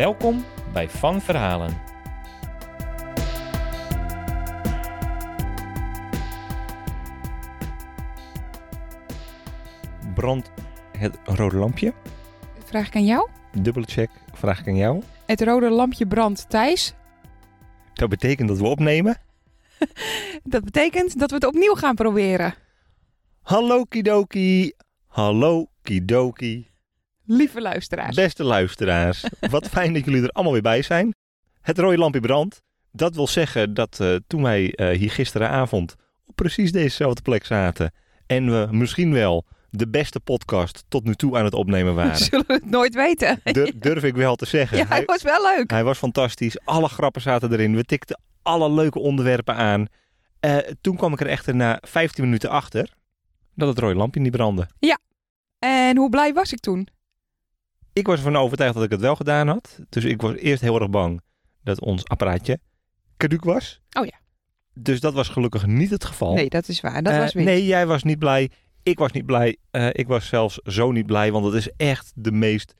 Welkom bij Van Verhalen. Brandt het rode lampje? Vraag ik aan jou? Dubbele check, vraag ik aan jou. Het rode lampje brandt, Thijs. Dat betekent dat we opnemen. Dat betekent dat we het opnieuw gaan proberen. Hallo Kidoki. Hallo Kidoki. Lieve luisteraars. Beste luisteraars, wat fijn dat jullie er allemaal weer bij zijn. Het rode lampje brandt. Dat wil zeggen dat eh, toen wij eh, hier gisteravond op precies dezezelfde plek zaten en we misschien wel de beste podcast tot nu toe aan het opnemen We waren, zullen het nooit weten. dur- durf ik wel te zeggen. Ja, hij Hij, was wel leuk. hij was fantastisch. Alle grappen zaten erin. We tikten alle leuke onderwerpen aan. Eh, toen kwam ik er echter na 15 minuten achter dat het rode lampje niet brandde. En hoe blij was ik toen? Ik was ervan overtuigd dat ik het wel gedaan had. Dus ik was eerst heel erg bang dat ons apparaatje caduc was. Oh ja. Dus dat was gelukkig niet het geval. Nee, dat is waar. Dat Eh, was weer. Nee, jij was niet blij. Ik was niet blij. Eh, ik was zelfs zo niet blij. Want het is echt de meest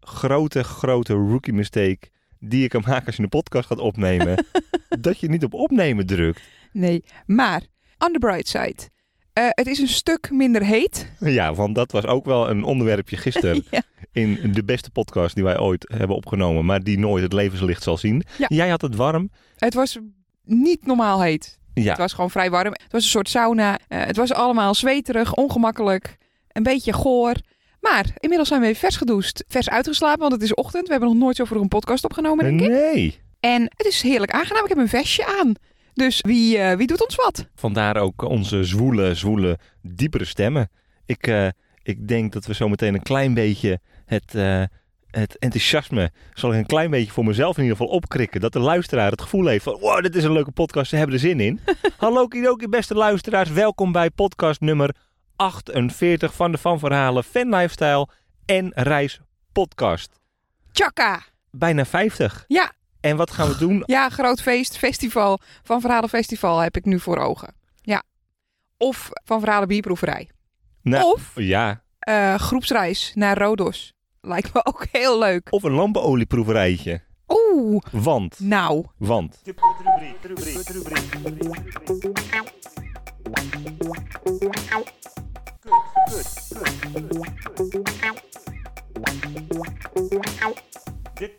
grote, grote rookie mistake die je kan maken als je een podcast gaat opnemen. dat je niet op opnemen drukt. Nee, maar on the bright side. Eh, het is een stuk minder heet. Ja, want dat was ook wel een onderwerpje gisteren. Ja. in de beste podcast die wij ooit hebben opgenomen, maar die nooit het levenslicht zal zien. Ja. Jij had het warm. Het was niet normaal heet. Ja, Het was gewoon vrij warm. Het was een soort sauna. Eh, het was allemaal zweterig, ongemakkelijk, een beetje goor. Maar inmiddels zijn we weer vers gedoucht, vers uitgeslapen, want het is ochtend. We hebben nog nooit zo een podcast opgenomen, denk ik. nee. En het is heerlijk aangenaam. Ik heb een vestje aan. Dus wie, eh, wie doet ons wat? Vandaar ook onze zwoele, zwoele, diepere stemmen. Ik, eh, ik denk dat we zo meteen een klein beetje het, eh, het enthousiasme, zal ik een klein beetje voor mezelf in ieder geval opkrikken. Dat de luisteraar het gevoel heeft van, wow, dit is een leuke podcast, ze hebben er zin in. Hallo Kidoki, beste luisteraars, welkom bij podcast nummer 48 van de Van Verhalen, Fan Lifestyle en Reis podcast. Tjaka! Bijna 50. Ja. En wat gaan we doen? Ja, groot feest, festival. Van Verhalen Festival heb ik nu voor ogen. Ja. Of Van Verhalen Bierproeverij. Nou, Of ja, eh, groepsreis naar Rodos. Lijkt me ook heel leuk. of een lampenolieproeverijtje. Oeh, Want, nou. want. De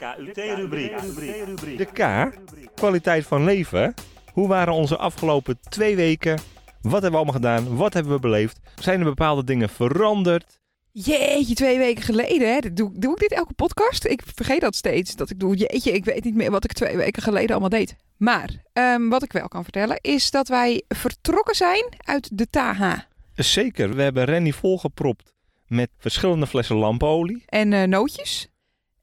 KUT-rubriek. De K, kwaliteit van leven. Hoe waren onze afgelopen twee weken? Wat hebben we allemaal gedaan? Wat hebben we beleefd? Zijn er bepaalde dingen veranderd? Jeetje, twee weken geleden. Hè? Dat Doe, doe ik dit elke podcast? Ik vergeet dat steeds. Dat ik doe, jeetje, ik weet niet meer wat ik twee weken geleden allemaal deed. Maar ehm, wat ik wel kan vertellen is dat wij vertrokken zijn uit de Taha. Zeker, we hebben Renny volgepropt met verschillende flessen lampenolie. En eh, nootjes.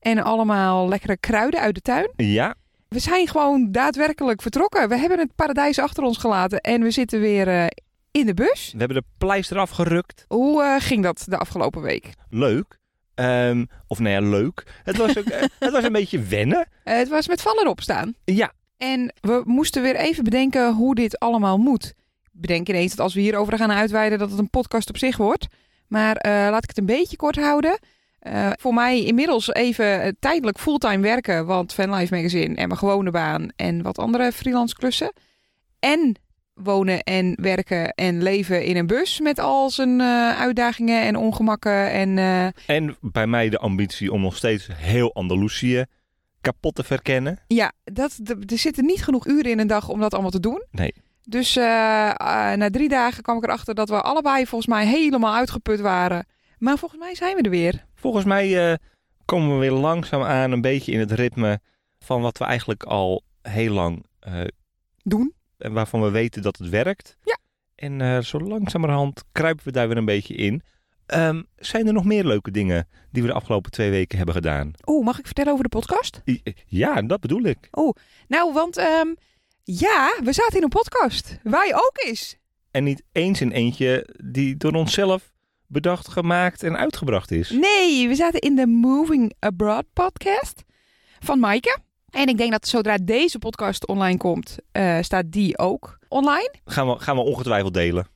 En allemaal lekkere kruiden uit de tuin. Ja, We zijn gewoon daadwerkelijk vertrokken. We hebben het paradijs achter ons gelaten. En we zitten weer eh, in de bus. we hebben de pleister afgerukt. Hoe eh, ging dat de afgelopen week? Leuk. Ehm, of nou ja, leuk. Het was, ook, eh, het was een beetje wennen. Het was met vallen opstaan. Ja, En we moesten weer even bedenken hoe dit allemaal moet. Ik bedenk ineens dat als we hierover gaan uitweiden dat het een podcast op zich wordt. Maar laat ik het een beetje kort houden. Eh, voor mij inmiddels even eh, tijdelijk fulltime werken, want Fanlife Magazine en mijn gewone baan en wat andere freelance klussen. En wonen en werken en leven in een bus met al zijn eh, uitdagingen en ongemakken. En en bij mij de ambitie om nog steeds heel Andalusië kapot te verkennen. ja, dat, er zitten niet genoeg uren in een dag om dat allemaal te doen. Nee. Dus na drie dagen kwam ik erachter dat we allebei volgens mij helemaal uitgeput waren. Maar volgens mij zijn we er weer. Volgens mij eh, komen we weer langzaam aan een beetje in het ritme van wat we eigenlijk al heel lang eh, Doen. en waarvan we weten dat het werkt. Ja. En eh, zo langzamerhand kruipen we daar weer een beetje in. Ehm, zijn er nog meer leuke dingen die we de afgelopen twee weken hebben gedaan? Oeh, mag ik vertellen over de podcast? Ja, dat bedoel ik. Nou, want ehm, ja, we zaten in een podcast. Wij ook eens. En niet eens in eentje die door onszelf bedacht, gemaakt en uitgebracht is. Nee, we zaten in de Moving Abroad podcast van Maaike. En ik denk dat zodra deze podcast online komt, eh, staat die ook online. Gaan we, gaan we ongetwijfeld delen.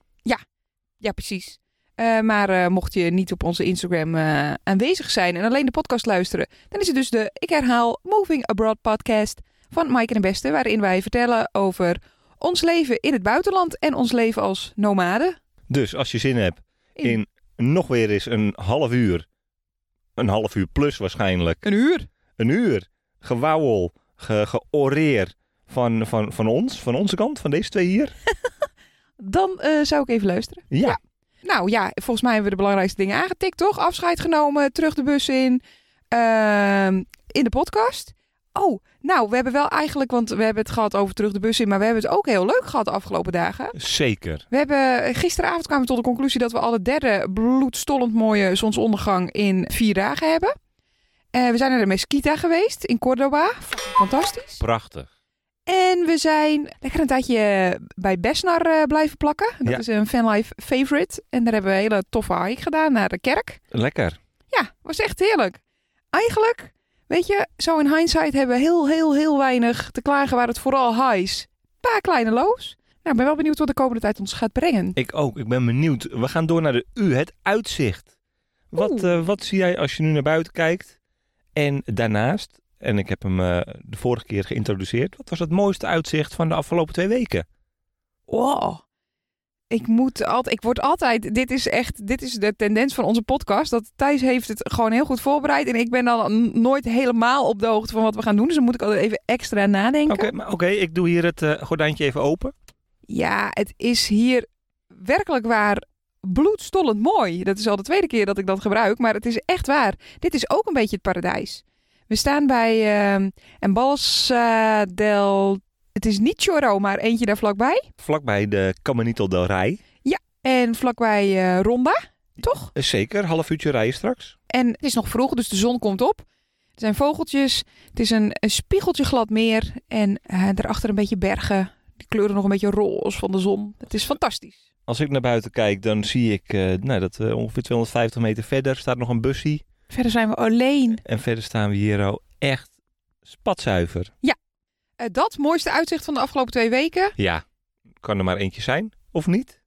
Ja, precies. Eh, maar eh, mocht je niet op onze Instagram aanwezig zijn en alleen de podcast luisteren, dan is het dus de, ik herhaal, Moving Abroad podcast van Maaike en de Beste, waarin wij vertellen over ons leven in het buitenland en ons leven als nomaden. Dus als je zin hebt in nog weer eens een half uur, een half uur plus waarschijnlijk, een uur. een uur gewauwel, ge, georeer van, van, van ons, van onze kant, van deze twee hier. Dan eh, zou ik even luisteren. Ja, Nou ja, volgens mij hebben we de belangrijkste dingen aangetikt, toch? Afscheid genomen, terug de bus in, ehm, in de podcast. Oh, nou, we hebben wel eigenlijk, want we hebben het gehad over terug de bus in, maar we hebben het ook heel leuk gehad de afgelopen dagen. zeker. We hebben, gisteravond kwamen we tot de conclusie dat we al de derde bloedstollend mooie zonsondergang in vier dagen hebben. Eh, we zijn naar de Mesquita geweest in Cordoba. Fantastisch. Prachtig. En we zijn lekker een tijdje bij Besnar eh, blijven plakken. Dat Ja. is een fanlife favorite. En daar hebben we een hele toffe hike gedaan naar de kerk. Lekker. Ja, was echt heerlijk. Eigenlijk, weet je, zo in hindsight hebben we heel, heel, heel weinig te klagen waar het vooral highs. Een paar kleine lows. Nou, ik ben wel benieuwd wat de komende tijd ons gaat brengen. Ik ook. Ik ben benieuwd. We gaan door naar de U, het uitzicht. Wat, eh, wat zie jij als je nu naar buiten kijkt? En daarnaast, en ik heb hem eh, de vorige keer geïntroduceerd. Wat was het mooiste uitzicht van de afgelopen twee weken? Wow. Ik moet altijd, ik word altijd, dit is echt, dit is de tendens van onze podcast. Dat Thijs heeft het gewoon heel goed voorbereid. En ik ben dan nooit helemaal op de hoogte van wat we gaan doen. Dus dan moet ik altijd even extra nadenken. Oké, oké, ik doe hier het eh, gordijntje even open. Ja, het is hier werkelijk waar bloedstollend mooi. Dat is al de tweede keer dat ik dat gebruik, maar het is echt waar. Dit is ook een beetje het paradijs. We staan bij ehm Embalsa del... Het is niet Chorro, maar eentje daar vlakbij. Vlakbij de Caminito del Rij. En vlakbij eh, Ronda, toch? Eh, Zeker, half uurtje rijden straks. En het is nog vroeg, dus de zon komt op. Er zijn vogeltjes. Het is een, een spiegeltje glad meer. En eh, daarachter een beetje bergen. Die kleuren nog een beetje roze van de zon. Het is fantastisch. Als ik naar buiten kijk, dan zie ik nou, dat ongeveer 250 meter verder staat nog een bussie. Verder zijn we alleen. En verder staan we hier al echt spatzuiver. Eh, dat mooiste uitzicht van de afgelopen twee weken. Ja, kan er maar eentje zijn, of niet?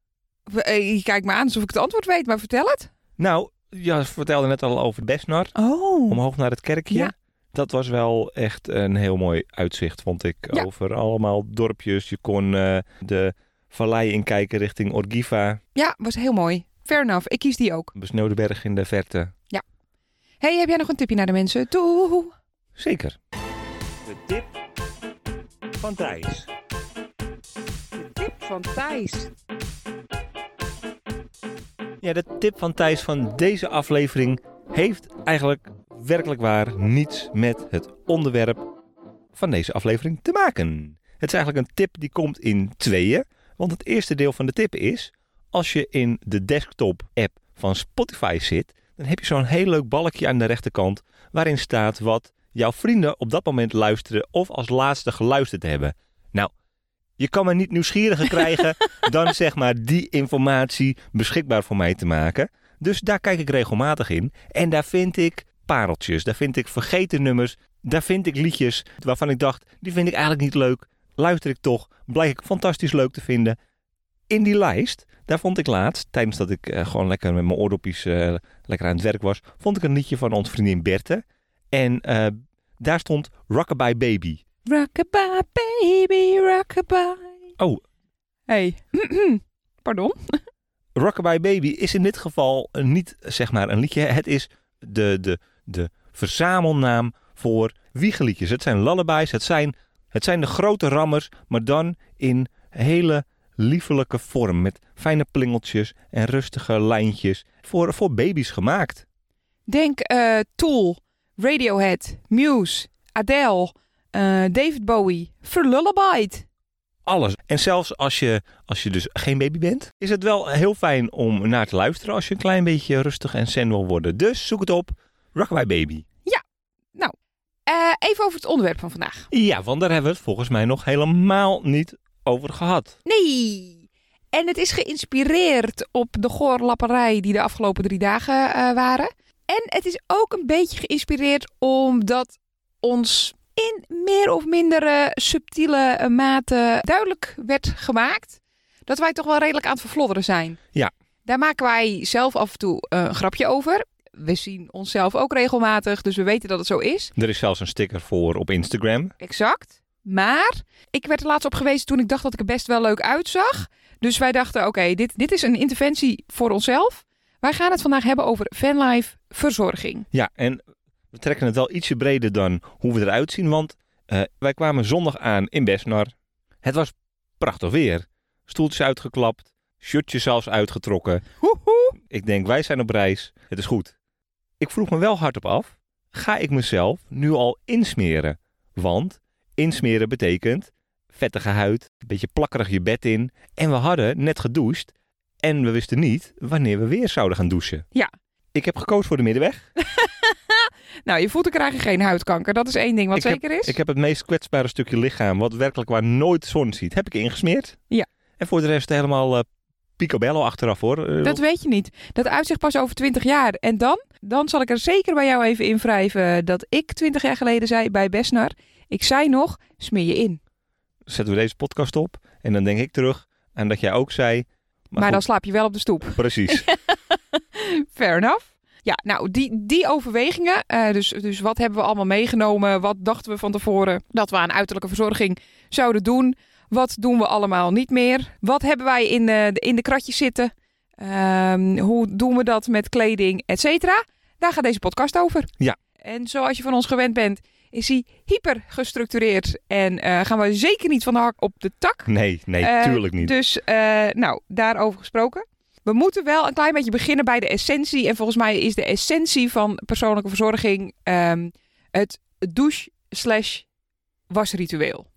Eh, Je kijkt me aan alsof ik het antwoord weet, maar vertel het. Nou, ja, ze vertelde net al over Besnar. Oh. Omhoog naar het kerkje. Ja. Dat was wel echt een heel mooi uitzicht, vond ik. Ja. Over allemaal dorpjes. Je kon eh, de vallei inkijken richting Orgiva. Ja, was heel mooi. Fair enough. Ik kies die ook. Besneeuwde berg in de verte. hey, heb jij nog een tipje naar de mensen toe? Zeker. De tip van Thijs. De tip van Thijs. Ja, de tip van Thijs van deze aflevering heeft eigenlijk werkelijk waar niets met het onderwerp van deze aflevering te maken. Het is eigenlijk een tip die komt in tweeën. Want het eerste deel van de tip is, als je in de desktop app van Spotify zit, dan heb je zo'n heel leuk balkje aan de rechterkant waarin staat wat jouw vrienden op dat moment luisteren of als laatste geluisterd hebben. Nou, je kan me niet nieuwsgieriger krijgen dan zeg maar die informatie beschikbaar voor mij te maken. Dus daar kijk ik regelmatig in. En daar vind ik pareltjes, daar vind ik vergeten nummers, daar vind ik liedjes waarvan ik dacht, die vind ik eigenlijk niet leuk. Luister ik toch, blijk ik fantastisch leuk te vinden. In die lijst, daar vond ik laatst, tijdens dat ik eh, gewoon lekker met mijn oordopjes eh, lekker aan het werk was, vond ik een liedje van onze vriendin Berthe. En eh, daar stond Rockabye Baby. Rockabye baby, rockabye. Oh. Hey. Pardon? Rockabye Baby is in dit geval niet zeg maar een liedje. Het is de, de, de verzamelnaam voor wiegeliedjes. Het zijn lullabies, het zijn, het zijn de grote rammers, maar dan in hele liefelijke vorm. Met fijne plingeltjes en rustige lijntjes. Voor, voor baby's gemaakt. Denk eh, Tool, Radiohead, Muse, Adele, eh, David Bowie, Verlullabyte. alles. En zelfs als je, als je dus geen baby bent, is het wel heel fijn om naar te luisteren als je een klein beetje rustig en zen wil worden. Dus zoek het op, Rockabye Baby. Eh, even over het onderwerp van vandaag. Ja, want daar hebben we het volgens mij nog helemaal niet over gehad. Nee. En het is geïnspireerd op de goorlapperij die de afgelopen drie dagen eh, waren. En het is ook een beetje geïnspireerd omdat ons in meer of mindere subtiele eh, mate duidelijk werd gemaakt dat wij toch wel redelijk aan het vervlodderen zijn. Ja. Daar maken wij zelf af en toe eh, een grapje over. We zien onszelf ook regelmatig, dus we weten dat het zo is. Er is zelfs een sticker voor op Instagram. Exact. Maar ik werd er laatst op gewezen toen ik dacht dat ik er best wel leuk uitzag. Dus wij dachten, oké, dit, dit is een interventie voor onszelf. Wij gaan het vandaag hebben over fanlife verzorging. Ja, en we trekken het wel ietsje breder dan hoe we eruit zien. Want eh, wij kwamen zondag aan in Besnar. Het was prachtig weer. Stoeltjes uitgeklapt, shirtjes zelfs uitgetrokken. Hoehoe. Ik denk, wij zijn op reis. Het is goed. Ik vroeg me wel hardop af, ga ik mezelf nu al insmeren? Want insmeren betekent vettige huid, een beetje plakkerig je bed in. En we hadden net gedoucht en we wisten niet wanneer we weer zouden gaan douchen. Ja. Ik heb gekozen voor de middenweg. Nou, je voeten krijgen geen huidkanker. Dat is één ding wat Ik heb- zeker is. Ik heb het meest kwetsbare stukje lichaam, wat werkelijk waar nooit zon ziet, heb ik ingesmeerd. Ja. En voor de rest helemaal eh, picobello achteraf hoor. Eh, Dat weet je niet. Dat uitzicht pas over 20 jaar. En dan? Dan zal ik er zeker bij jou even in wrijven dat ik 20 jaar geleden zei bij Besnar. Ik zei nog, smeer je in. Zetten we deze podcast op en dan denk ik terug aan dat jij ook zei. Maar, dan slaap je wel op de stoep. Precies. Fair enough. Ja, nou, die, die overwegingen. eh, dus, dus wat hebben we allemaal meegenomen? Wat dachten we van tevoren dat we aan uiterlijke verzorging zouden doen? Wat doen we allemaal niet meer? Wat hebben wij in de, in de kratjes zitten? Ehm, hoe doen we dat met kleding, et cetera? Daar gaat deze podcast over. Ja. En zoals je van ons gewend bent, is hij hyper gestructureerd. En eh, gaan we zeker niet van de hak op de tak. Nee, nee, Eh, tuurlijk niet. Dus, eh, nou, daarover gesproken. We moeten wel een klein beetje beginnen bij de essentie. En volgens mij is de essentie van persoonlijke verzorging ehm, het douche slash wasritueel.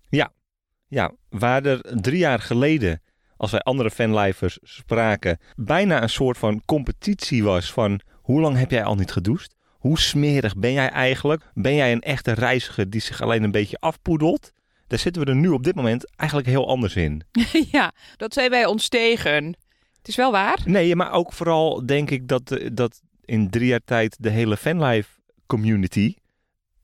Ja, waar er drie jaar geleden, als wij andere fanlifers spraken, bijna een soort van competitie was van hoe lang heb jij al niet gedoucht? Hoe smerig ben jij eigenlijk? Ben jij een echte reiziger die zich alleen een beetje afpoedelt? Daar zitten we er nu op dit moment eigenlijk heel anders in. ja, dat zijn wij ons tegen. Het is wel waar. Nee, maar ook vooral denk ik dat, eh, dat in drie jaar tijd de hele fanlife community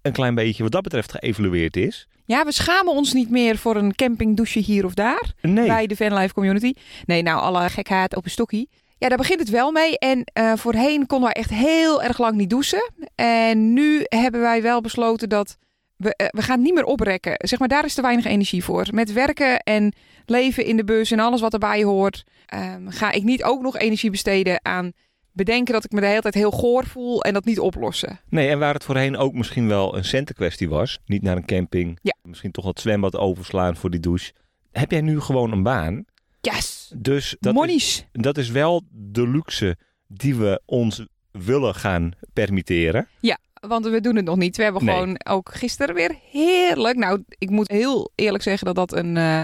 een klein beetje wat dat betreft geëvalueerd is. Ja, we schamen ons niet meer voor een campingdouche hier of daar. Nee, Bij de fanlife community. Nee, nou, alle gekheid op een stokkie. Ja, daar begint het wel mee. En eh, voorheen konden wij echt heel erg lang niet douchen. En nu hebben wij wel besloten dat we, eh, we gaan niet meer oprekken. Zeg maar, daar is te weinig energie voor. Met werken en leven in de bus en alles wat erbij hoort, ehm, ga ik niet ook nog energie besteden aan bedenken dat ik me de hele tijd heel goor voel en dat niet oplossen. Nee, en waar het voorheen ook misschien wel een centenkwestie was, niet naar een camping, Ja. misschien toch het zwembad overslaan voor die douche, heb jij nu gewoon een baan. Yes! Dus dat, is, dat is wel de luxe die we ons willen gaan permitteren. Want we doen het nog niet. We hebben Nee. gewoon ook gisteren weer heerlijk. Nou, ik moet heel eerlijk zeggen dat dat een, eh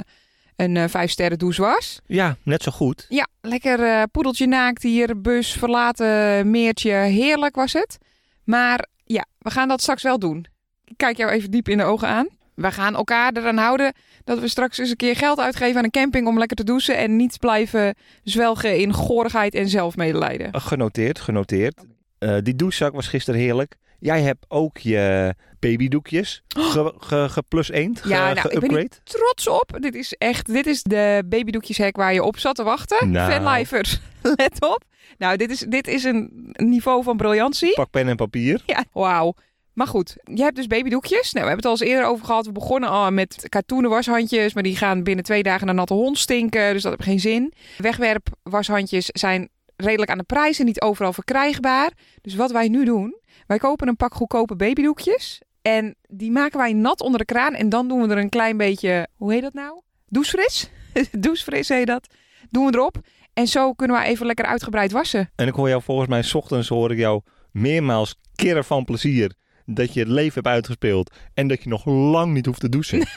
een eh, vijf sterren douche was. Ja, net zo goed. Ja, lekker eh, poedeltje naakt hier, bus verlaten, meertje. Heerlijk was het. Maar ja, we gaan dat straks wel doen. Ik kijk jou even diep in de ogen aan. We gaan elkaar eraan houden dat we straks eens een keer geld uitgeven aan een camping om lekker te douchen en niet blijven zwelgen in gorigheid en zelfmedelijden. Eh, Genoteerd, genoteerd. Eh, die douchezak was gisteren heerlijk. Jij hebt ook je babydoekjes ge, ge, ge plus eend, ge, Oh. Ja, nou, ik ben trots op. Dit is echt, dit is de babydoekjeshek waar je op zat te wachten. Nou. Fanlifers, let op. Nou, dit is, dit is een niveau van briljantie. Pak pen en papier. Ja, wauw. Maar goed, je hebt dus babydoekjes. Nou, we hebben het al eens eerder over gehad. We begonnen al met katoenen washandjes, maar die gaan binnen twee dagen naar natte hond stinken. Dus dat heeft geen zin. Wegwerp washandjes zijn redelijk aan de prijs en niet overal verkrijgbaar. Dus wat wij nu doen, wij kopen een pak goedkope babydoekjes. En die maken wij nat onder de kraan. En dan doen we er een klein beetje, hoe heet dat nou? Douchefris? Douchefris heet dat. Doen we erop. En zo kunnen we even lekker uitgebreid wassen. En ik hoor jou volgens mij, 's ochtends hoor ik jou meermaals keren van plezier dat je het leven hebt uitgespeeld en dat je nog lang niet hoeft te douchen.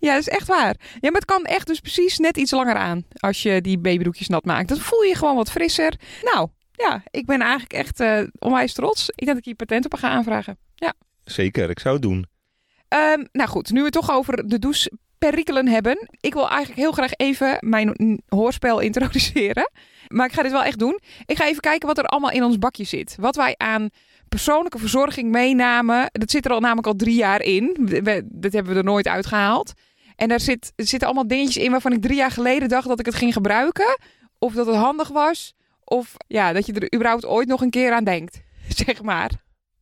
Ja, dat is echt waar. Ja, maar het kan echt dus precies net iets langer aan als je die babybroekjes nat maakt. Dan voel je je gewoon wat frisser. Nou, ja, ik ben eigenlijk echt eh, onwijs trots. Ik denk dat ik hier patent op ga aanvragen. Zeker, ik zou het doen. Ehm, nou goed, nu we het toch over de doucheperikelen hebben. Ik wil eigenlijk heel graag even mijn hoorspel introduceren. Maar ik ga dit wel echt doen. Ik ga even kijken wat er allemaal in ons bakje zit. Wat wij aan persoonlijke verzorging meenamen. Dat zit er al namelijk al drie jaar in. We- dat hebben we er nooit uitgehaald. En daar zit, zitten allemaal dingetjes in waarvan ik drie jaar geleden dacht dat ik het ging gebruiken. Of dat het handig was. Of ja, dat je er überhaupt ooit nog een keer aan denkt. Zeg maar.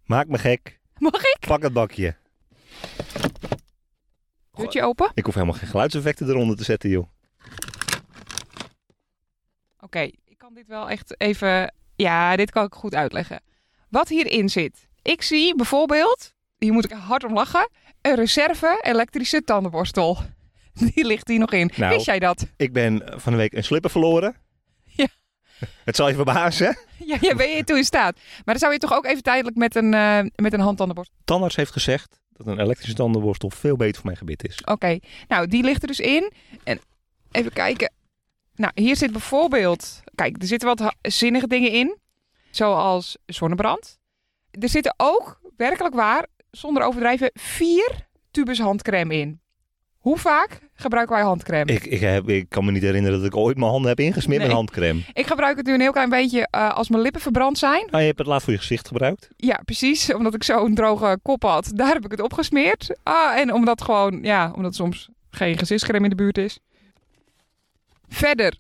Maak me gek. Mag ik? Pak het bakje. Deurtje open? Ik hoef helemaal geen geluidseffecten eronder te zetten, joh. Oké, ik kan dit wel echt even. Ja, dit kan ik goed uitleggen. Wat hierin zit. Ik zie bijvoorbeeld, hier moet ik hard om lachen, een reserve elektrische tandenborstel. Die ligt hier nog in. Nou. Wist jij dat? Ik ben van de week een slipper verloren. Ja. Het zal je verbazen. Ja, jij ben je toen in staat. Maar dan zou je toch ook even tijdelijk met een, eh, met een handtandenborstel. Tandarts heeft gezegd dat een elektrische tandenborstel veel beter voor mijn gebit is. Oké, nou die ligt er dus in. En even kijken. Nou, hier zit bijvoorbeeld. Kijk, er zitten wat zinnige dingen in. Zoals zonnebrand. Er zitten ook, werkelijk waar, zonder overdrijven, vier tubes handcrème in. Hoe vaak gebruiken wij handcrème? Ik, ik, heb, ik kan me niet herinneren dat ik ooit mijn handen heb ingesmeerd Nee. met handcreme. Ik gebruik het nu een heel klein beetje eh, als mijn lippen verbrand zijn. Ah, je hebt het laatst voor je gezicht gebruikt. Ja, precies. Omdat ik zo'n droge kop had, daar heb ik het opgesmeerd. Ah, en omdat gewoon, ja, omdat soms geen gezichtscreme in de buurt is. Verder.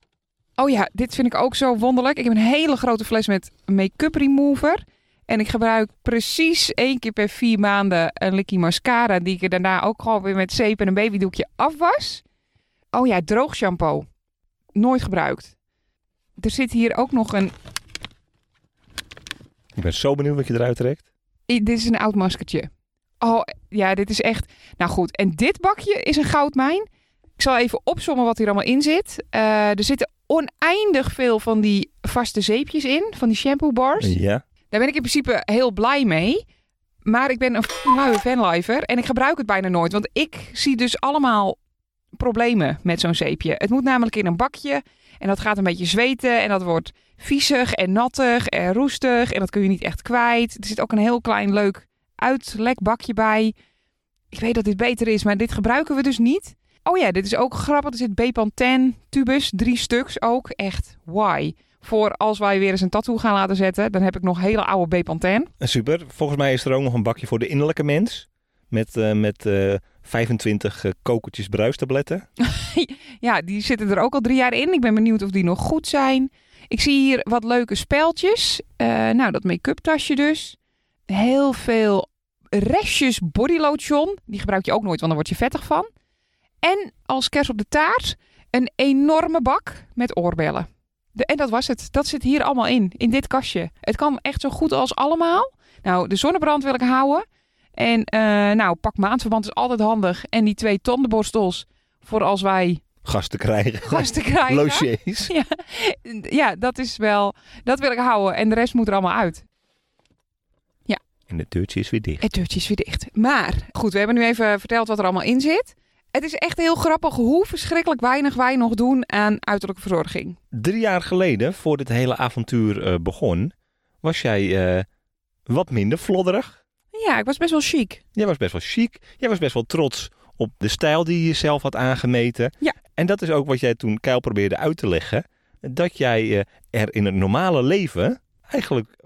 Oh ja, dit vind ik ook zo wonderlijk. Ik heb een hele grote fles met make-up remover. En ik gebruik precies één keer per vier maanden een likkie mascara. Die ik er daarna ook gewoon weer met zeep en een babydoekje afwas. Oh ja, droog shampoo. Nooit gebruikt. Er zit hier ook nog een Ik ben zo benieuwd wat je eruit trekt. I- Dit is een oud maskertje. Oh, ja, dit is echt... Nou goed, en dit bakje is een goudmijn. Ik zal even opzommen wat hier allemaal in zit. Eh, er zitten oneindig veel van die vaste zeepjes in, van die shampoo bars. Ja. Daar ben ik in principe heel blij mee. Maar ik ben een luie fanlifer en ik gebruik het bijna nooit. Want ik zie dus allemaal problemen met zo'n zeepje. Het moet namelijk in een bakje en dat gaat een beetje zweten en dat wordt viezig en nattig en roestig en dat kun je niet echt kwijt. Er zit ook een heel klein leuk uitlekbakje bij. Ik weet dat dit beter is, maar dit gebruiken we dus niet. Oh ja, dit is ook grappig. Er zit Bepanthen tubus, drie stuks ook. Echt, why? Voor als wij weer eens een tattoo gaan laten zetten, dan heb ik nog hele oude Bepanthen. Eh, Super. Volgens mij is er ook nog een bakje voor de innerlijke mens. Met, eh, met eh 25 eh, kokertjes bruistabletten. Ja, die zitten er ook al drie jaar in. Ik ben benieuwd of die nog goed zijn. Ik zie hier wat leuke speltjes. Eh, nou, dat make-up tasje dus. Heel veel restjes bodylotion. Die gebruik je ook nooit, want dan word je vettig van. En als kers op de taart een enorme bak met oorbellen. De, en dat was het. Dat zit hier allemaal in, in dit kastje. Het kan echt zo goed als allemaal. Nou, de zonnebrand wil ik houden. En eh, nou, pak maandverband is altijd handig. En die twee tandenborstels voor als wij Gasten krijgen. gasten krijgen. Logiers. Ja, dat is wel. Dat wil ik houden. En de rest moet er allemaal uit. En het deurtje is weer dicht. Het deurtje is weer dicht. Maar goed, we hebben nu even verteld wat er allemaal in zit. Het is echt heel grappig hoe verschrikkelijk weinig wij nog doen aan uiterlijke verzorging. Drie jaar geleden, voor dit hele avontuur eh, begon, was jij eh, wat minder flodderig. Ja, ik was best wel chic. Jij was best wel chic. Jij was best wel trots op de stijl die je zelf had aangemeten. Ja. En dat is ook wat jij toen Keil probeerde uit te leggen. Dat jij eh, er in het normale leven eigenlijk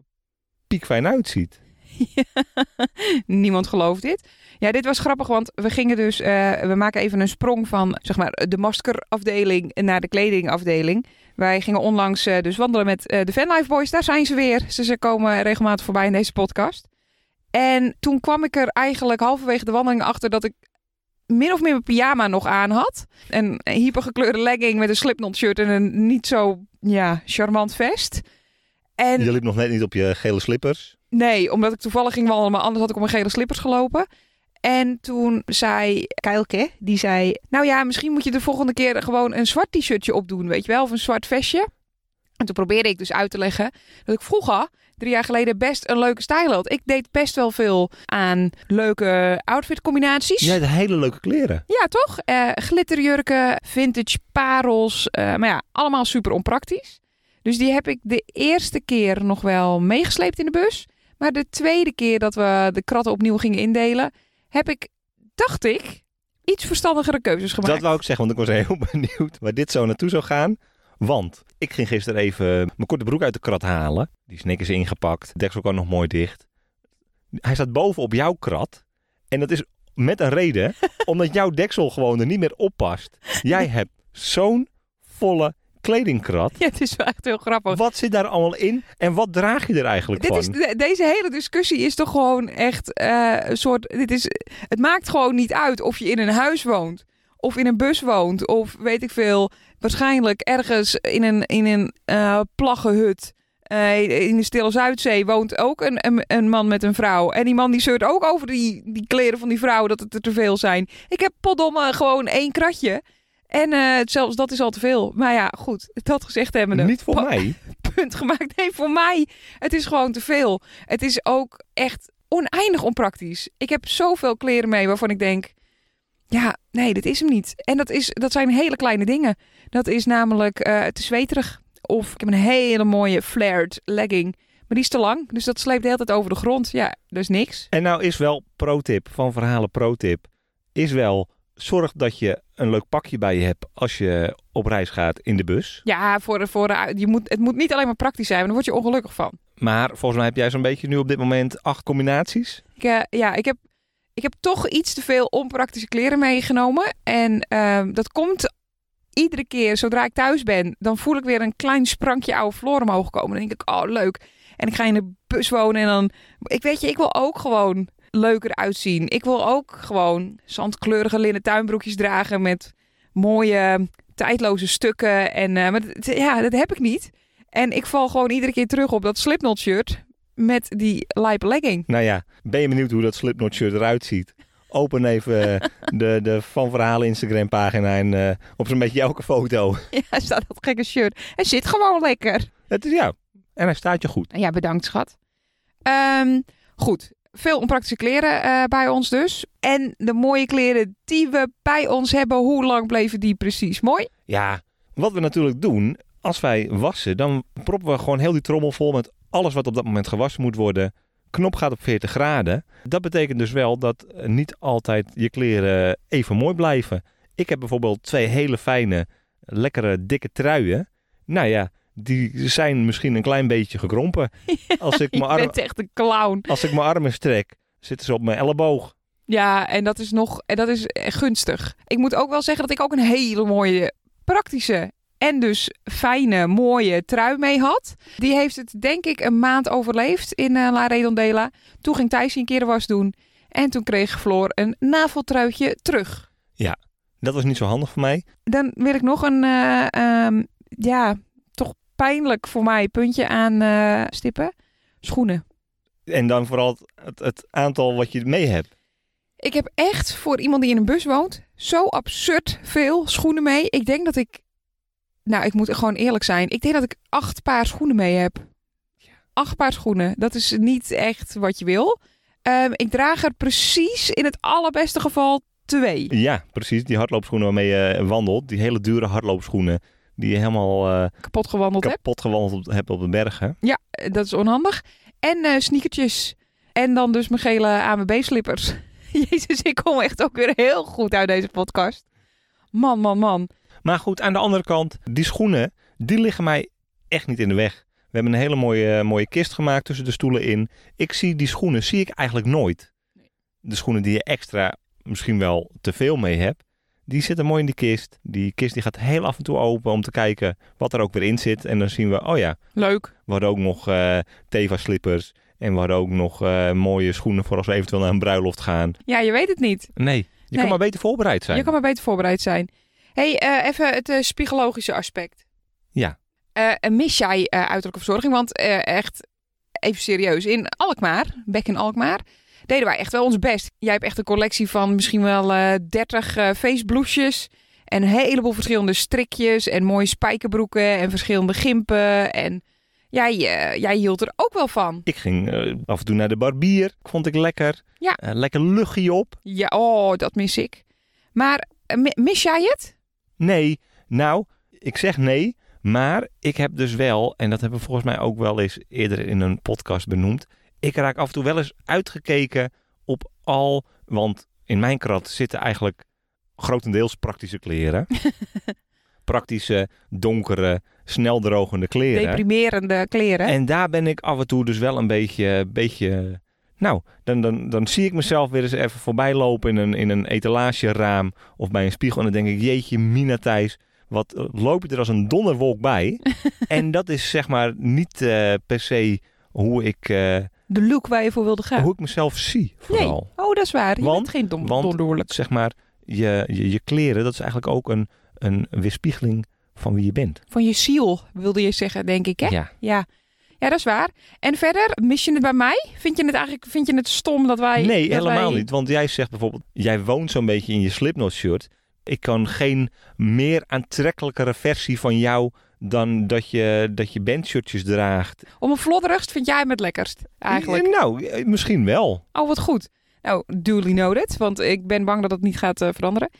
piekfijn uitziet. Niemand gelooft dit. Ja, dit was grappig, want we gingen dus... eh, we maken even een sprong van, zeg maar, de maskerafdeling naar de kledingafdeling. Wij gingen onlangs eh, dus wandelen met eh, de Vanlife Boys. Daar zijn ze weer. Ze, ze komen regelmatig voorbij in deze podcast. En toen kwam ik er eigenlijk halverwege de wandeling achter dat ik min of meer mijn pyjama nog aan had. Een hypergekleurde legging met een slipknot shirt en een niet zo ja, charmant vest. En Je liep nog net niet op je gele slippers. Nee, omdat ik toevallig ging wandelen, maar anders had ik op mijn gele slippers gelopen. En toen zei Keilke, die zei... Nou ja, misschien moet je de volgende keer gewoon een zwart t-shirtje opdoen, weet je wel? Of een zwart vestje. En toen probeerde ik dus uit te leggen dat ik vroeger drie jaar geleden best een leuke stijl had. Ik deed best wel veel aan leuke outfitcombinaties. Jij hebt hele leuke kleren. Ja, toch? Eh, glitterjurken, vintage parels. eh, maar ja, allemaal super onpraktisch. Dus die heb ik de eerste keer nog wel meegesleept in de bus. Maar de tweede keer dat we de kratten opnieuw gingen indelen, heb ik, dacht ik, iets verstandigere keuzes gemaakt. Dat wou ik zeggen, want ik was heel benieuwd waar dit zo naartoe zou gaan. Want ik ging gisteren even mijn korte broek uit de krat halen. Die snik is ingepakt. Deksel kan nog mooi dicht. Hij staat boven op jouw krat. En dat is met een reden. omdat jouw deksel gewoon er niet meer op past. Jij hebt zo'n volle kledingkrat. Ja, het is wel echt heel grappig. Wat zit daar allemaal in? En wat draag je er eigenlijk Dit van? is, de- deze hele discussie is toch gewoon echt eh, een soort. Dit is, het maakt gewoon niet uit of je in een huis woont, of in een bus woont, of weet ik veel. Waarschijnlijk ergens in een, in een eh plaggenhut. eh, in de Stille Zuidzee woont ook een, een, een man met een vrouw. En die man die zeurt ook over die, die kleren van die vrouw dat het er te veel zijn. Ik heb potdomme gewoon één kratje. En eh, zelfs dat is al te veel. Maar ja, goed. Dat gezegd hebbende. Niet voor mij. punt gemaakt. Nee, voor mij. Het is gewoon te veel. Het is ook echt oneindig onpraktisch. Ik heb zoveel kleren mee waarvan ik denk... Ja, nee, dit is hem niet. En dat, is, dat zijn hele kleine dingen. Dat is namelijk eh te zweterig. Of ik heb een hele mooie flared legging. Maar die is te lang. Dus dat sleept de hele tijd over de grond. Ja, dus niks. En nou is wel pro-tip van verhalen pro-tip. Is wel, zorg dat je een leuk pakje bij je hebt als je op reis gaat in de bus. Ja, voor, voor de, je moet, het moet niet alleen maar praktisch zijn. Want daar word je ongelukkig van. Maar volgens mij heb jij zo'n beetje nu op dit moment acht combinaties. Ik, eh, ja, ik heb, ik heb toch iets te veel onpraktische kleren meegenomen. En ehm, dat komt iedere keer zodra ik thuis ben. Dan voel ik weer een klein sprankje oude floor omhoog komen. Dan denk ik, oh leuk. En ik ga in de bus wonen en dan... Ik weet je, ik wil ook gewoon leuker uitzien. Ik wil ook gewoon zandkleurige linnen tuinbroekjes dragen met mooie tijdloze stukken. En eh, maar dat- ja, dat heb ik niet. En ik val gewoon iedere keer terug op dat Slipknot shirt met die lijpe legging. Nou ja, ben je benieuwd hoe dat Slipknot shirt eruit ziet? Open even eh, de, de Van Verhalen Instagram pagina en eh, op zo'n beetje elke foto. Ja, staat dat gekke shirt. Hij zit gewoon lekker. Het is ja. En hij staat je goed. Ja, bedankt schat. Ehm, goed, veel onpraktische kleren eh, bij ons dus. En de mooie kleren die we bij ons hebben, hoe lang bleven die precies mooi? Ja, wat we natuurlijk doen, als wij wassen, dan proppen we gewoon heel die trommel vol met alles wat op dat moment gewassen moet worden. Knop gaat op 40 graden. Dat betekent dus wel dat niet altijd je kleren even mooi blijven. Ik heb bijvoorbeeld twee hele fijne, lekkere, dikke truien. Nou ja, die zijn misschien een klein beetje gekrompen. Als ik mijn, arm, bent echt een clown. als ik mijn armen strek, zitten ze op mijn elleboog. Ja, en dat is nog en dat is eh, gunstig. Ik moet ook wel zeggen dat ik ook een hele mooie, praktische en dus fijne, mooie trui mee had. Die heeft het denk ik een maand overleefd in eh, La Redondela. Toen ging Thijs een keer de was doen. En toen kreeg Floor een naveltruitje terug. Dat was niet zo handig voor mij. Dan wil ik nog een, eh, ehm, ja, pijnlijk voor mij puntje aan eh, stippen. Schoenen. En dan vooral het, het aantal wat je mee hebt. Ik heb echt voor iemand die in een bus woont zo absurd veel schoenen mee. Ik denk dat ik, nou, ik moet gewoon eerlijk zijn. Ik denk dat ik acht paar schoenen mee heb. Acht paar schoenen. Dat is niet echt wat je wil. Ehm, ik draag er precies in het allerbeste geval twee. Ja, precies. Die hardloopschoenen waarmee je wandelt. Die hele dure hardloopschoenen. Die je helemaal eh, Kapot gewandeld heb. kapot gewandeld hebt op de bergen. Ja, eh, dat is onhandig. En eh sneakertjes. En dan dus mijn gele AMB-slippers. Jezus, ik kom echt ook weer heel goed uit deze podcast. Man, man, man. Maar goed, aan de andere kant, die schoenen, die liggen mij echt niet in de weg. We hebben een hele mooie, mooie kist gemaakt tussen de stoelen in. Ik zie die schoenen, zie ik eigenlijk nooit. De schoenen die je extra misschien wel te veel mee hebt, die zitten mooi in die kist. Die kist die gaat heel af en toe open om te kijken wat er ook weer in zit. En dan zien we, oh ja, Leuk. we hadden ook nog eh Teva slippers. En we hadden ook nog eh, mooie schoenen voor als we eventueel naar een bruiloft gaan. Ja, je weet het niet. Nee, je Nee. kan maar beter voorbereid zijn. Je kan maar beter voorbereid zijn. hey, eh, even het eh, psychologische aspect. Ja. Mis jij uiterlijke verzorging? Want echt, even serieus, in Alkmaar, Bek in Alkmaar, deden wij echt wel ons best. Jij hebt echt een collectie van misschien wel eh 30 eh feestbloesjes. En een heleboel verschillende strikjes en mooie spijkerbroeken en verschillende gimpen. En Jij, eh, jij hield er ook wel van. Ik ging af en toe naar de barbier. Vond ik lekker. Ja. Lekker luchtje op. Ja, oh, dat mis ik. Maar mi- mis jij het? Nee, nou, ik zeg nee. Maar ik heb dus wel, en dat hebben we volgens mij ook wel eens eerder in een podcast benoemd. Ik raak af en toe wel eens uitgekeken op al, want in mijn krat zitten eigenlijk grotendeels praktische kleren. Praktische, donkere, snel drogende kleren. Deprimerende kleren. En daar ben ik af en toe dus wel een beetje, beetje nou, dan, dan, dan zie ik mezelf weer eens even voorbij lopen in een, in een etalageraam of bij een spiegel. En dan denk ik, jeetje, Mina Thijs, wat loop je er als een donderwolk bij. en dat is zeg maar niet eh, per se hoe ik, eh, De look waar je voor wilde gaan. hoe ik mezelf zie, vooral. Oh, dat is waar. Je Want- bent geen dom, want- donderlijk. Zeg maar, je, je, je kleren, dat is eigenlijk ook een, een weerspiegeling van wie je bent. Van je ziel, wilde je zeggen, denk ik, hè? Ja. Ja. Ja, dat is waar. En verder, mis je het bij mij? Vind je het eigenlijk vind je het stom dat wij... Nee, dat helemaal wij- niet. Want jij zegt bijvoorbeeld, jij woont zo'n beetje in je Slipknot shirt. Ik kan geen meer aantrekkelijkere versie van jou dan dat je, dat je bandshirtjes draagt. Om een vlodderigst vind jij hem het lekkerst, eigenlijk. Nou, eh, misschien wel. Oh, wat goed. Nou, duly noted, want ik ben bang dat het niet gaat eh, veranderen.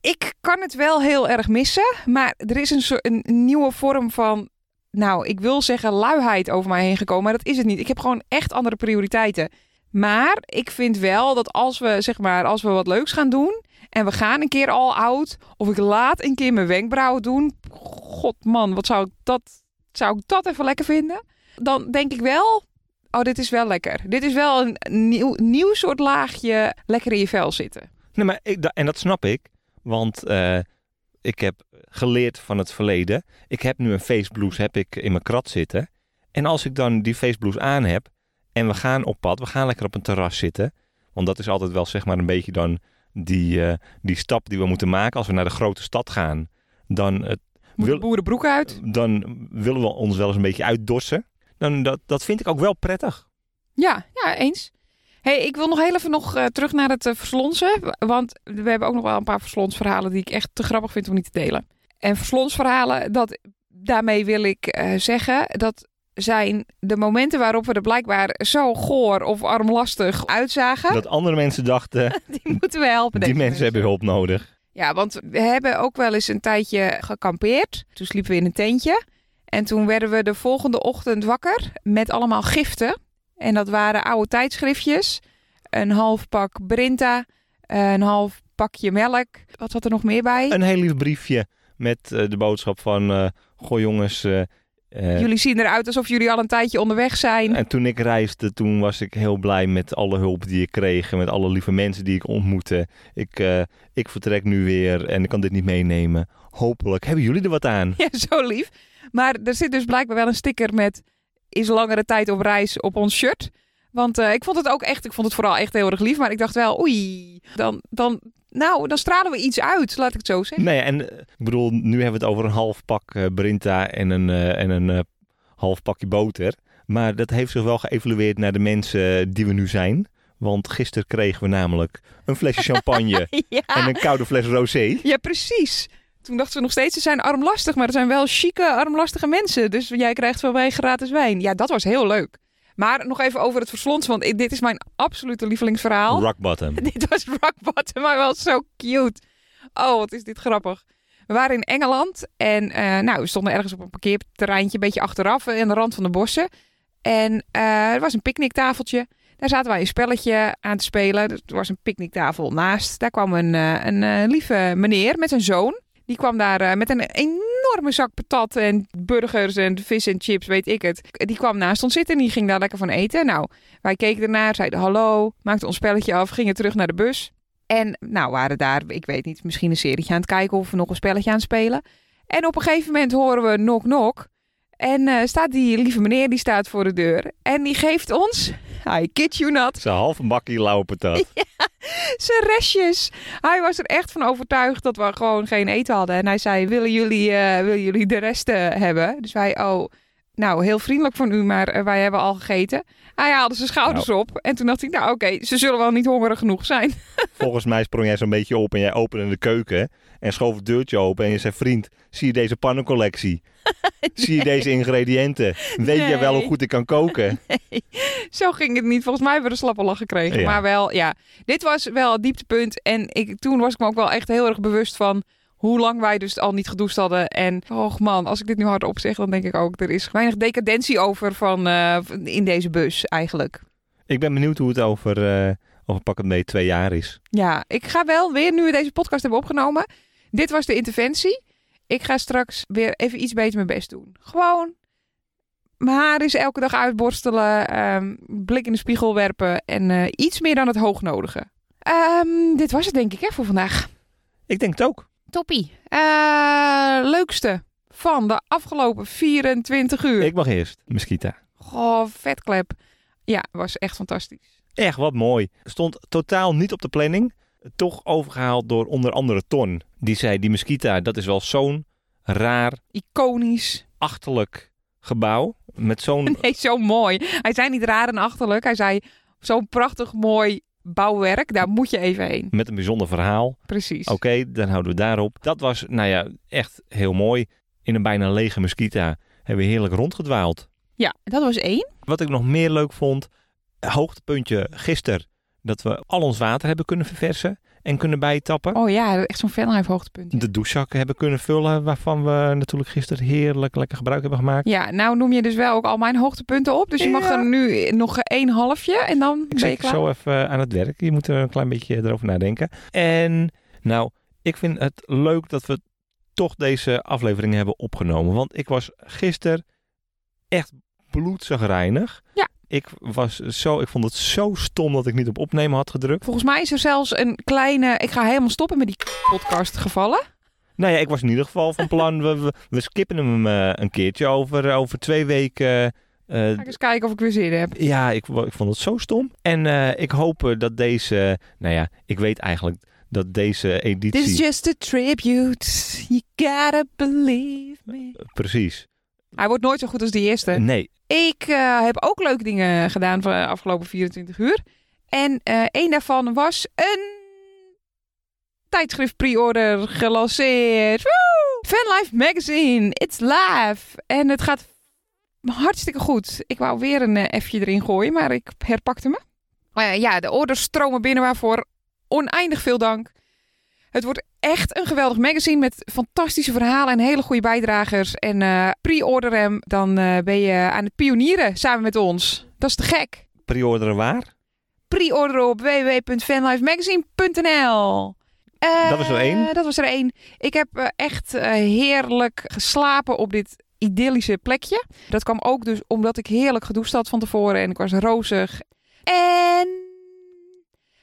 Ik kan het wel heel erg missen, maar er is een, soort, een nieuwe vorm van, nou, ik wil zeggen luiheid over mij heen gekomen, maar dat is het niet. Ik heb gewoon echt andere prioriteiten. Maar ik vind wel dat als we, zeg maar, als we wat leuks gaan doen en we gaan een keer al oud, of ik laat een keer mijn wenkbrauwen doen, god man, wat zou ik dat, zou ik dat even lekker vinden? Dan denk ik wel, Oh, dit is wel lekker. Dit is wel een nieuw, nieuw soort laagje lekker in je vel zitten. Nee, maar ik, en dat snap ik. Want eh, ik heb geleerd van het verleden. Ik heb nu een faceblues heb ik in mijn krat zitten. En als ik dan die faceblues aan heb en we gaan op pad, we gaan lekker op een terras zitten. Want dat is altijd wel zeg maar een beetje dan die, eh, die stap die we moeten maken als we naar de grote stad gaan. Dan, het, Moet Wil- de boerenbroek uit? dan willen we ons wel eens een beetje uitdossen. Dan, dat, dat vind ik ook wel prettig. Ja, ja, eens. hey, ik wil nog heel even nog, eh, terug naar het uh, verslonsen. Want we hebben ook nog wel een paar verslonsverhalen die ik echt te grappig vind om niet te delen. En verslonsverhalen, dat, daarmee wil ik eh, zeggen, dat zijn de momenten waarop we er blijkbaar zo goor of armlastig uitzagen. Dat andere mensen dachten, Die moeten we helpen. die mensen hebben hulp nodig. Ja, want we hebben ook wel eens een tijdje gekampeerd. Toen sliepen we in een tentje. En toen werden we de volgende ochtend wakker met allemaal giften. En dat waren oude tijdschriftjes. Een half pak Brinta. Een half pakje melk. Wat zat er nog meer bij? Een heel lief briefje met eh, de boodschap van... eh goh jongens, eh, eh, Jullie zien eruit alsof jullie al een tijdje onderweg zijn. En toen ik reisde, toen was ik heel blij met alle hulp die ik kreeg. En met alle lieve mensen die ik ontmoette. Ik, eh, ik vertrek nu weer en ik kan dit niet meenemen. Hopelijk hebben jullie er wat aan. Ja, zo lief. Maar er zit dus blijkbaar wel een sticker met... is langere tijd op reis op ons shirt. Want eh, ik vond het ook echt... ik vond het vooral echt heel erg lief. Maar ik dacht wel, oei, dan... dan nou, dan stralen we iets uit, laat ik het zo zeggen. Nee, en eh, ik bedoel, nu hebben we het over een half pak eh, Brinta en een, eh, en een half pakje boter. Maar dat heeft zich wel geëvalueerd naar de mensen die we nu zijn. Want gisteren kregen we namelijk een flesje champagne ja. en een koude fles rosé. ja, precies. Toen dachten ze nog steeds, ze zijn armlastig. Maar er zijn wel chique, armlastige mensen. Dus jij krijgt van mij gratis wijn. Ja, dat was heel leuk. Maar nog even over het verslons. Want dit is mijn absolute lievelingsverhaal. Rock bottom. dit was rock bottom, maar wel zo cute. Oh, wat is dit grappig. We waren in Engeland en eh, nou, we stonden ergens op een parkeerterreintje, een beetje achteraf eh, aan de rand van de bossen. En eh, er was een picknicktafeltje. Daar zaten wij een spelletje aan te spelen. Er was een picknicktafel naast. Daar kwam een, eh, een eh, lieve meneer met zijn zoon. Die kwam daar eh, met een enorme zak patat en burgers en vis en chips, weet ik het. Die kwam naast ons zitten en die ging daar lekker van eten. Nou, wij keken ernaar, zeiden hallo, maakten ons spelletje af, gingen terug naar de bus. En nou waren daar, ik weet niet, misschien een serietje aan het kijken of we nog een spelletje aan het spelen. En op een gegeven moment horen we knock knock. En eh, staat die lieve meneer, die staat voor de deur. En die geeft ons, I kid you not, Zo'n half bakkie lauwe patat. zijn restjes. Hij was er echt van overtuigd dat we gewoon geen eten hadden. En hij zei, willen jullie, eh, willen jullie de resten hebben? Dus wij, oh, nou, heel vriendelijk van u, maar eh, wij hebben al gegeten. Hij haalde zijn schouders op. En toen dacht ik, nou oké, ze zullen wel niet hongerig genoeg zijn. Volgens mij sprong jij zo'n beetje op en jij opende de keuken en schoof het deurtje open en je zei, vriend, zie je deze pannencollectie? Zie je deze ingrediënten? Weet jij wel hoe goed ik kan koken? Zo ging het niet. Volgens mij hebben we een slappe lach gekregen. Ja. Maar wel, ja, dit was wel het dieptepunt. En ik, toen was ik me ook wel echt heel erg bewust van hoe lang wij dus al niet gedoucht hadden. En, och man, als ik dit nu hardop zeg, dan denk ik ook, er is weinig decadentie over van, eh, in deze bus eigenlijk. Ik ben benieuwd hoe het over, eh over pak het mee twee jaar is. Ja, ik ga wel weer, nu we deze podcast hebben opgenomen. Dit was de interventie. Ik ga straks weer even iets beter mijn best doen. Gewoon mijn haar is elke dag uitborstelen, ehm, blik in de spiegel werpen en eh, iets meer dan het hoognodige. Ehm, dit was het denk ik hè, voor vandaag. Ik denk het ook. Toppie. Eh, leukste van de afgelopen 24 uur. Ik mag eerst, Mosquita. Goh, vetklep. Ja, was echt fantastisch. Echt wat mooi. Stond totaal niet op de planning. Toch overgehaald door onder andere Ton. Die zei, die Mosquita, dat is wel zo'n raar, Iconisch. achterlijk gebouw. Met zo'n... Nee, zo mooi. Hij zei niet raar en achterlijk. Hij zei zo'n prachtig mooi bouwwerk. Daar moet je even heen. met een bijzonder verhaal. Precies. Oké, dan houden we daarop. Dat was, nou ja, echt heel mooi. In een bijna lege Mosquita hebben we heerlijk rondgedwaald. Ja, dat was één. Wat ik nog meer leuk vond, hoogtepuntje gisteren, dat we al ons water hebben kunnen verversen en kunnen bijtappen. Oh ja, echt zo'n fanlife hoogtepunt. De douchezakken hebben kunnen vullen, waarvan we natuurlijk gisteren heerlijk lekker gebruik hebben gemaakt. Ja, nou noem je dus wel ook al mijn hoogtepunten op. Dus je mag Ja. er nu nog één halfje en dan Ik ben je klaar. zo even aan het werk. Je moet er een klein beetje erover nadenken. En nou, ik vind het leuk dat we toch deze aflevering hebben opgenomen. Want ik was gisteren echt bloedzagrijnig. Ja. Ik, was zo, ik vond het zo stom dat ik niet op opnemen had gedrukt. Volgens mij is er zelfs een kleine... Ik ga helemaal stoppen met die podcast gevallen. Nou ja, ik was in ieder geval van plan. We, we, we skippen hem eh, een keertje over, over twee weken. eh, Ga ik eens kijken of ik weer zin heb. Ja, ik, ik vond het zo stom. En eh, ik hoop eh, dat deze... Nou ja, ik weet eigenlijk dat deze editie... This is just a tribute. You gotta believe me. Precies. Hij wordt nooit zo goed als die eerste. Nee, Ik eh, heb ook leuke dingen gedaan van de afgelopen 24 uur. En eh één daarvan was een tijdschrift pre-order gelanceerd. Woo! Fanlife Magazine, it's live. En het gaat hartstikke goed. Ik wou weer een eh, F'je erin gooien, maar ik herpakte me. Ja, de orders stromen binnen waarvoor oneindig veel dank. Het wordt echt een geweldig magazine met fantastische verhalen en hele goede bijdragers. En eh, pre-order hem, dan eh, ben je aan het pionieren samen met ons. Dat is te gek. pre-orderen waar? Pre-orderen op www.fanlifemagazine.nl Eh, Dat was er één. Dat was er één. Ik heb echt heerlijk geslapen op dit idyllische plekje. Dat kwam ook dus omdat ik heerlijk gedoucht had van tevoren en ik was rozig. En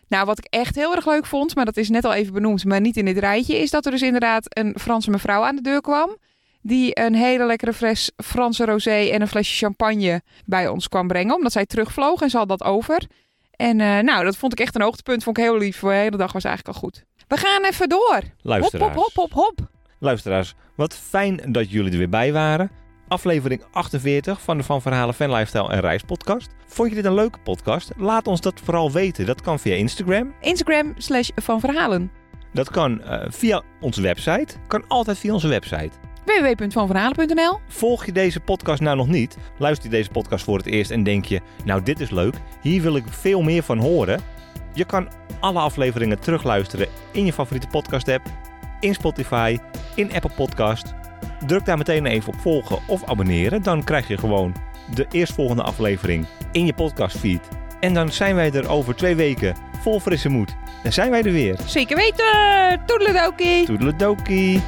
nou, wat ik echt heel erg leuk vond, maar dat is net al even benoemd, maar niet in dit rijtje, is dat er dus inderdaad een Franse mevrouw aan de deur kwam. Die een hele lekkere fles Franse rosé en een flesje champagne bij ons kwam brengen. Omdat zij terugvloog en ze had dat over. En eh, nou, dat vond ik echt een hoogtepunt. Vond ik heel lief. De hele dag was eigenlijk al goed. We gaan even door. Hop, Luisteraars. hop, hop, hop, hop. Luisteraars, wat fijn dat jullie er weer bij waren. Aflevering 48 van de Van Verhalen Fan Lifestyle en Reis podcast. Vond je dit een leuke podcast? Laat ons dat vooral weten. Dat kan via Instagram. Instagram slash van verhalen. Dat kan eh, via onze website. Kan altijd via onze website. www.vanverhalen.nl Volg je deze podcast nou nog niet? Luister je deze podcast voor het eerst en denk je... Nou, dit is leuk. Hier wil ik veel meer van horen. Je kan alle afleveringen terugluisteren in je favoriete podcast app. In Spotify, in Apple Podcast. Druk daar meteen even op volgen of abonneren. Dan krijg je gewoon de eerstvolgende aflevering in je podcastfeed. En dan zijn wij er over twee weken vol frisse moed. Dan zijn wij er weer. Zeker weten. Toedeledokie. Toedeledokie.